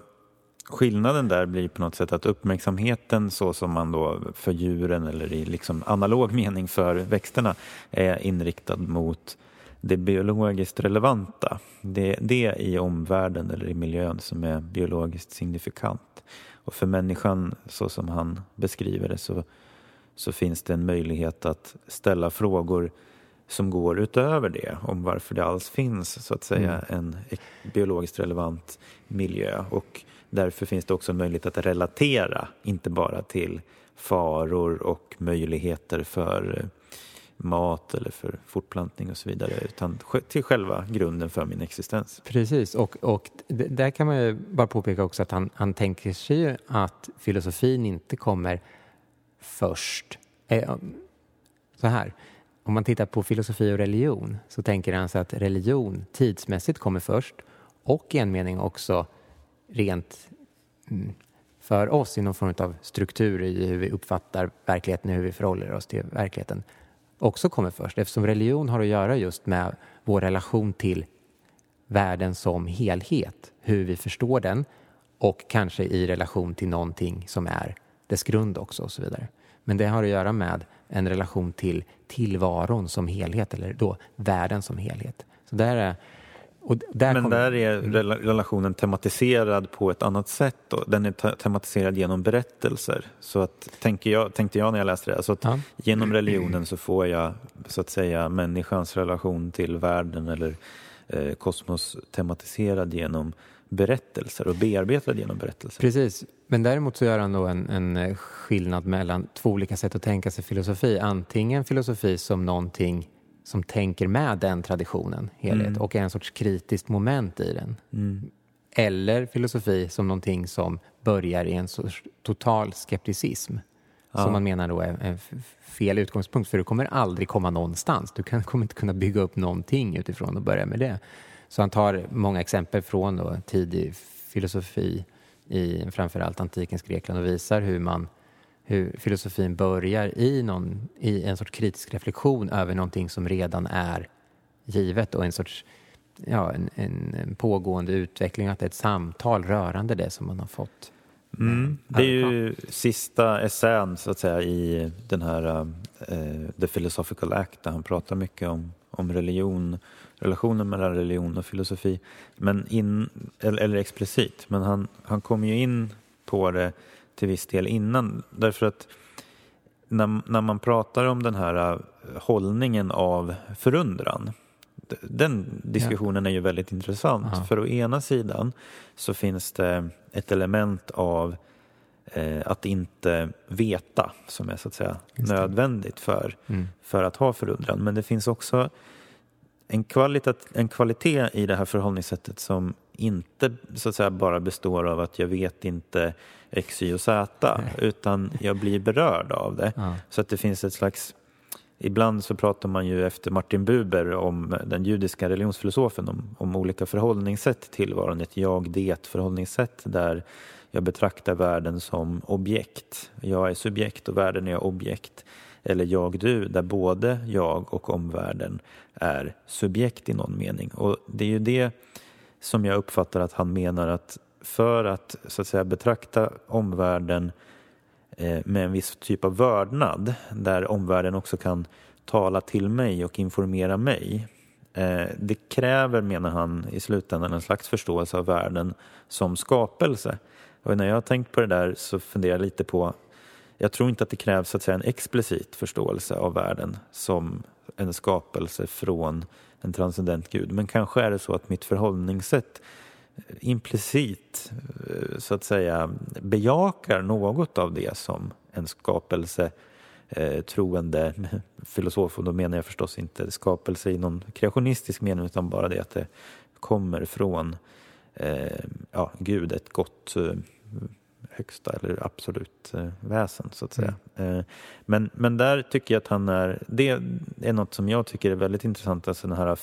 skillnaden där blir på något sätt att uppmärksamheten så som man då för djuren eller i liksom analog mening för växterna är inriktad mot det biologiskt relevanta. Det, det i omvärlden eller i miljön som är biologiskt signifikant. Och för människan, så som han beskriver det, så, så finns det en möjlighet att ställa frågor som går utöver det, om varför det alls finns så att säga mm. en biologiskt relevant miljö. Och därför finns det också en möjlighet att relatera, inte bara till faror och möjligheter för mat eller för fortplantning och så vidare utan till själva grunden för min existens. Precis, och, och där kan man ju bara påpeka också att han, han tänker sig att filosofin inte kommer först. Eh, så här, om man tittar på filosofi och religion så tänker han sig att religion tidsmässigt kommer först och i en mening också rent mm, för oss i någon form av struktur i hur vi uppfattar verkligheten, hur vi förhåller oss till verkligheten också kommer först eftersom religion har att göra just med vår relation till världen som helhet, hur vi förstår den och kanske i relation till någonting som är dess grund också och så vidare. Men det har att göra med en relation till tillvaron som helhet eller då världen som helhet. Så där är där Men där är relationen tematiserad på ett annat sätt. Då. Den är tematiserad genom berättelser. Så att, tänker jag, tänkte jag när jag läste det. Alltså ja. Genom religionen så får jag så att säga människans relation till världen eller eh, kosmos tematiserad genom berättelser och bearbetad genom berättelser. Precis, men däremot så gör han då en, en skillnad mellan två olika sätt att tänka sig filosofi. Antingen filosofi som någonting som tänker med den traditionen, helhet, mm. och är en sorts kritiskt moment i den. Mm. Eller filosofi som någonting som börjar i en sorts total skepticism. Ja. Som man menar då är en fel utgångspunkt, för du kommer aldrig komma någonstans. Du kan, kommer inte kunna bygga upp någonting utifrån och börja med det. Så han tar många exempel från då, tidig filosofi i framförallt antikens Grekland och visar hur man hur filosofin börjar i, någon, i en sorts kritisk reflektion över någonting som redan är givet och en sorts ja, en, en, pågående utveckling, att det är ett samtal rörande det som man har fått. Mm. Det är ju sista essän så att säga i den här uh, The Philosophical Act där han pratar mycket om, om religion, relationen mellan religion och filosofi. Men in, eller, eller explicit, men han, han kom ju in på det till viss del innan därför att när, när man pratar om den här uh, hållningen av förundran den diskussionen är ju väldigt intressant. Aha. För å ena sidan så finns det ett element av eh, att inte veta som är så att säga nödvändigt för, mm. för att ha förundran. Men det finns också en, kvalitet, en kvalitet i det här förhållningssättet som inte så att säga bara består av att jag vet inte X, Y och Z Nej. utan jag blir berörd av det. Ja. Så att det finns ett slags Ibland så pratar man ju efter Martin Buber om den judiska religionsfilosofen om, om olika förhållningssätt till tillvaron, ett jag-det förhållningssätt där jag betraktar världen som objekt. Jag är subjekt och världen är objekt. Eller jag-du, där både jag och omvärlden är subjekt i någon mening. Och det är ju det som jag uppfattar att han menar att för att så att säga betrakta omvärlden eh, med en viss typ av vördnad där omvärlden också kan tala till mig och informera mig. Eh, det kräver, menar han, i slutändan en slags förståelse av världen som skapelse. Och när jag har tänkt på det där så funderar jag lite på, jag tror inte att det krävs att säga, en explicit förståelse av världen som en skapelse från en transcendent gud. Men kanske är det så att mitt förhållningssätt eh, implicit eh, så att säga bejakar något av det som en skapelse eh, troende (laughs) filosof, och då menar jag förstås inte skapelse i någon kreationistisk mening utan bara det att det kommer från eh, ja, Gud, ett gott eh, högsta eller absolut eh, väsen så att säga. Mm. Eh, men, men där tycker jag att han är, det är något som jag tycker är väldigt intressant, alltså den här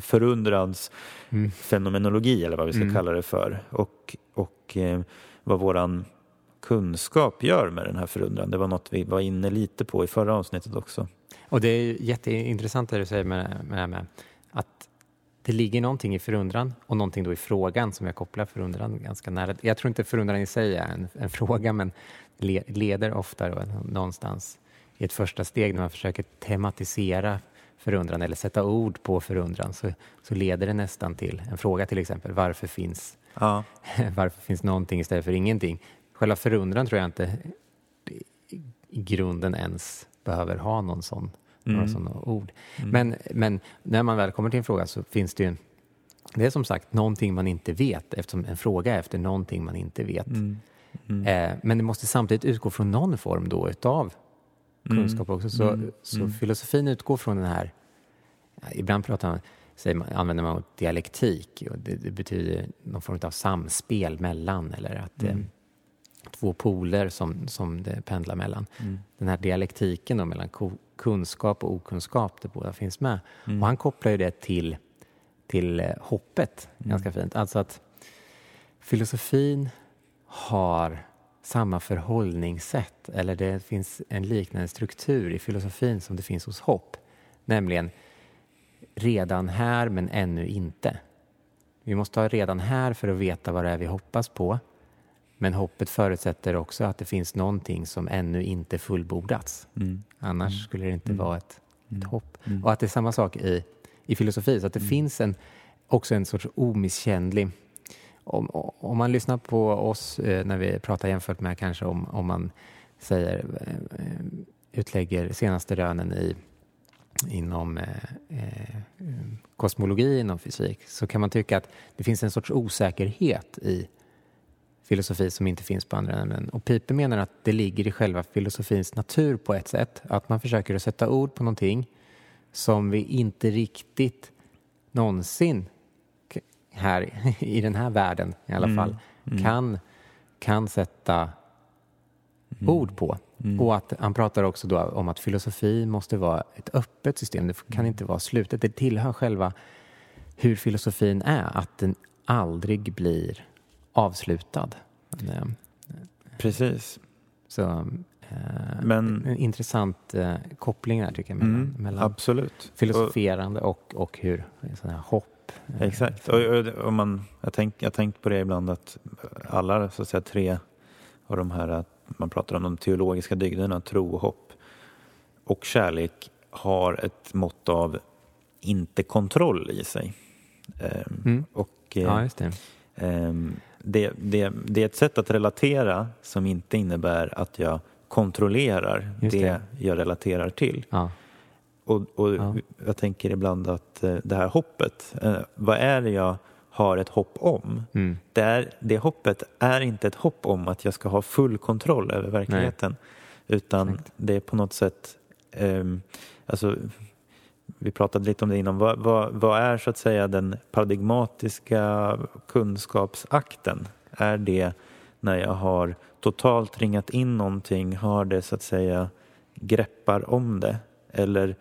förundrans mm. fenomenologi eller vad vi ska mm. kalla det för och, och eh, vad våran kunskap gör med den här förundran. Det var något vi var inne lite på i förra avsnittet också. Och det är jätteintressant det du säger med, med, med att det ligger någonting i förundran och någonting då i frågan som jag kopplar förundran ganska nära. Jag tror inte förundran i sig är en, en (laughs) fråga men le, leder ofta då, någonstans i ett första steg när man försöker tematisera förundran eller sätta ord på förundran så, så leder det nästan till en fråga till exempel. Varför finns, ja. (laughs) varför finns någonting istället för ingenting? Själva förundran tror jag inte i grunden ens behöver ha någon sån några mm. sådana ord. Mm. Men, men när man väl kommer till en fråga så finns det ju det är som sagt någonting man inte vet eftersom en fråga är efter någonting man inte vet. Mm. Mm. Eh, men det måste samtidigt utgå från någon form då utav mm. kunskap också. Så, mm. så filosofin utgår från den här, ibland pratar man, säger använder man dialektik och det, det, betyder någon form av samspel mellan eller att eh, två poler som, som det pendlar mellan. Den här dialektiken då mellan kunskap och okunskap, det båda finns med. Mm. Och han kopplar ju det till, till eh, hoppet mm. ganska fint. Alltså att filosofin har samma förhållningssätt, eller det finns en liknande struktur i filosofin som det finns hos hopp. Nämligen redan här men ännu inte. Vi måste ha redan här för att veta vad det är vi hoppas på. Men hoppet förutsätter också att det finns någonting som ännu inte fullbordats. Mm. Annars mm. skulle det inte mm. vara ett, ett mm. hopp. Mm. Och att det är samma sak i, i filosofi, så att det finns en, också en sorts omisskännlig om, om man lyssnar på oss eh, när vi pratar jämfört med kanske om, om man säger, eh, utlägger senaste rönen i, inom eh, eh, kosmologi, inom fysik, så kan man tycka att det finns en sorts osäkerhet i filosofi som inte finns på andra ämnen. Och Piper menar att det ligger i själva filosofins natur på ett sätt, att man försöker att sätta ord på någonting som vi inte riktigt någonsin här (laughs) i den här världen i alla mm. fall mm. kan, kan sätta mm. ord på. Mm. Och att han pratar också då om att filosofi måste vara ett öppet system, det kan mm. inte vara slutet. Det tillhör själva hur filosofin är, att den aldrig blir avslutad. Precis. Så, eh, Men, en intressant eh, koppling där tycker jag mellan, mm, mellan absolut. filosoferande och, och hur sådana här hopp. Eh, Exakt. Och, och, och man, jag har tänkt, på det ibland att alla så att säga, tre och de här, man pratar om de teologiska dygderna, tro, hopp och kärlek har ett mått av inte kontroll i sig. Ehm, mm. Och, eh, ja, just det. Det, det, det, är ett sätt att relatera som inte innebär att jag kontrollerar det. det. jag relaterar till. Ja. Och, och ja. jag tänker ibland att eh, det här hoppet, eh, vad är det jag har ett hopp om? Mm. Det, är, det hoppet är inte ett hopp om att jag ska ha full kontroll över verkligheten. Nej. Utan Exakt. det är på något sätt, um, alltså, vi pratade lite om det innan, vad, vad, vad, är så att säga den paradigmatiska kunskapsakten? Är det när jag har totalt ringat in någonting, har det så att säga greppar om det? Eller,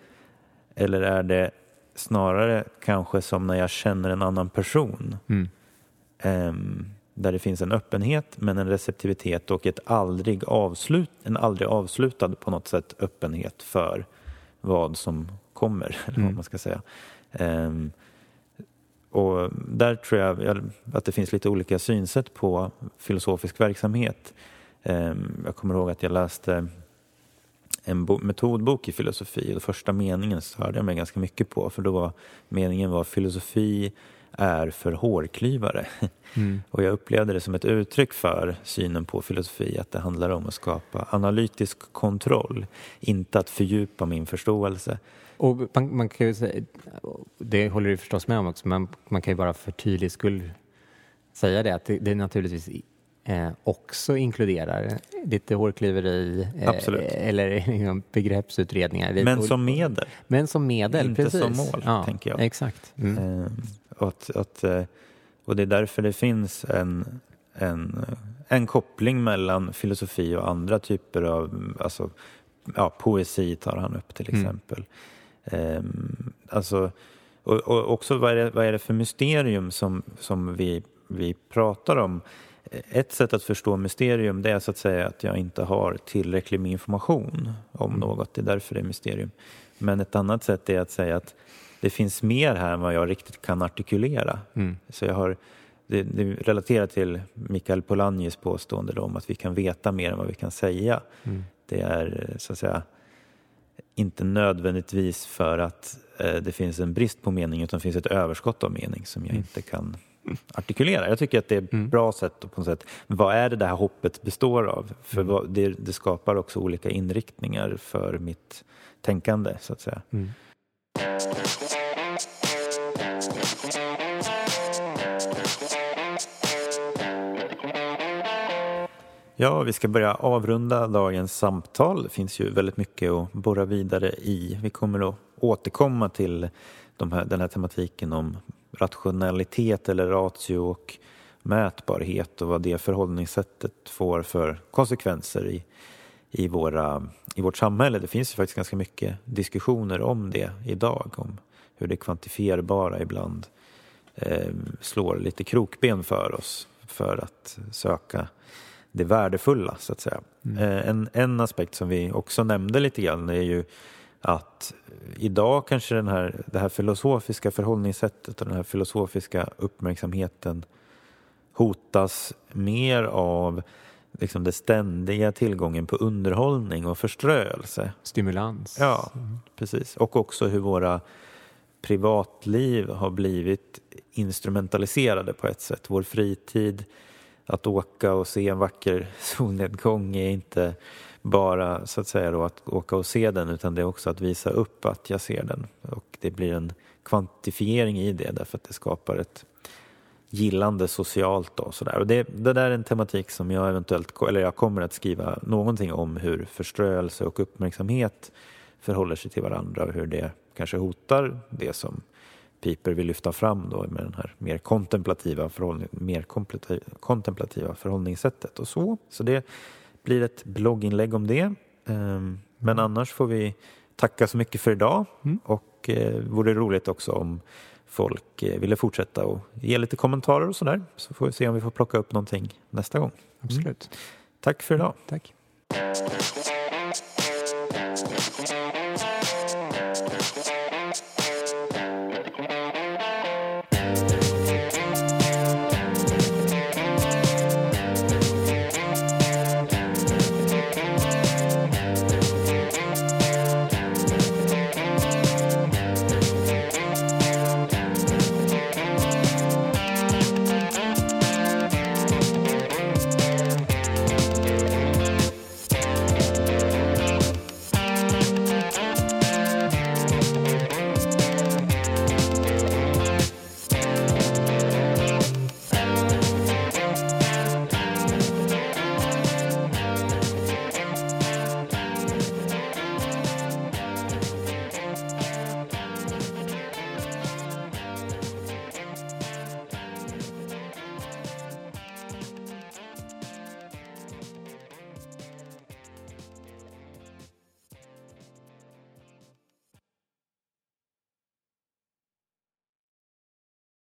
eller är det snarare kanske som när jag känner en annan person? Mm. Um, där det finns en öppenhet men en receptivitet och ett aldrig avslut, en aldrig avslutad på något sätt öppenhet för vad som kommer, (laughs) eller vad mm. man ska säga. Um, och där tror jag att det finns lite olika synsätt på filosofisk verksamhet. Um, jag kommer ihåg att jag läste en metodbok i filosofi och första meningen störde jag mig ganska mycket på för då var meningen var filosofi är för hårklyvare. (laughs) Mm. Och jag upplevde det som ett uttryck för synen på filosofi, att det handlar om att skapa analytisk kontroll, inte att fördjupa min förståelse. Och man, man kan ju säga, det håller du förstås med om också, men man kan ju bara för tydlighets skull säga det, att det, det naturligtvis eh, också inkluderar lite hårklyveri eh, eller (laughs) begreppsutredningar. Men som medel. Men som medel, Inte precis. som mål, ja, tänker jag. Exakt. Mm. Eh, och, att, att, eh, och det är därför det finns en, en, en koppling mellan filosofi och andra typer av, alltså, ja, poesi tar han upp till mm. exempel. Mm. Alltså, och, och, också vad är, det, vad är det för mysterium som, som vi, vi pratar om? Ett sätt att förstå mysterium det är så att säga att jag inte har tillräckligt med information om mm. något. Det är därför det är mysterium. Men ett annat sätt är att säga att det finns mer här än vad jag riktigt kan artikulera. Mm. Så jag har, det, det relaterar till Mikael Polanyi's påstående om att vi kan veta mer än vad vi kan säga. Mm. Det är så att säga inte nödvändigtvis för att eh, det finns en brist på mening utan det finns ett överskott av mening som jag mm. inte kan artikulera. Jag tycker att det är ett mm. bra sätt på något sätt. Vad är det det här hoppet består av? För mm. det, det, skapar också olika inriktningar för mitt tänkande så att säga. Ja, vi ska börja avrunda dagens samtal. Det finns ju väldigt mycket att borra vidare i. Vi kommer att återkomma till de här, den här tematiken om rationalitet eller ratio och mätbarhet och vad det förhållningssättet får för konsekvenser i, i, våra, i vårt samhälle. Det finns ju faktiskt ganska mycket diskussioner om det idag, om hur det kvantifierbara ibland eh, slår lite krokben för oss för att söka det värdefulla, så att säga. Mm. Eh, en, en aspekt som vi också nämnde lite grann är ju att idag kanske den här, det här filosofiska förhållningssättet och den här filosofiska uppmärksamheten hotas mer av liksom den ständiga tillgången på underhållning och förströelse. Stimulans. Ja, mm. precis. Och också hur våra privatliv har blivit instrumentaliserade på ett sätt. Vår fritid, att åka och se en vacker solnedgång är inte bara så att säga då att åka och se den utan det är också att visa upp att jag ser den och det blir en kvantifiering i det därför att det skapar ett gillande socialt och sådär. Och det, det där är en tematik som jag eventuellt, eller jag kommer att skriva någonting om hur förströelse och uppmärksamhet förhåller sig till varandra och hur det kanske hotar det som Piper vill lyfta fram då med den här mer kontemplativa, förhållning, mer kontemplativa förhållningssättet och så. Så det blir ett blogginlägg om det. Ehm, men mm. annars får vi tacka så mycket för idag mm. och eh, vore roligt också om folk eh, ville fortsätta och ge lite kommentarer och sådär. Så får vi se om vi får plocka upp någonting nästa gång. Absolut. Mm. Tack för idag. Tack.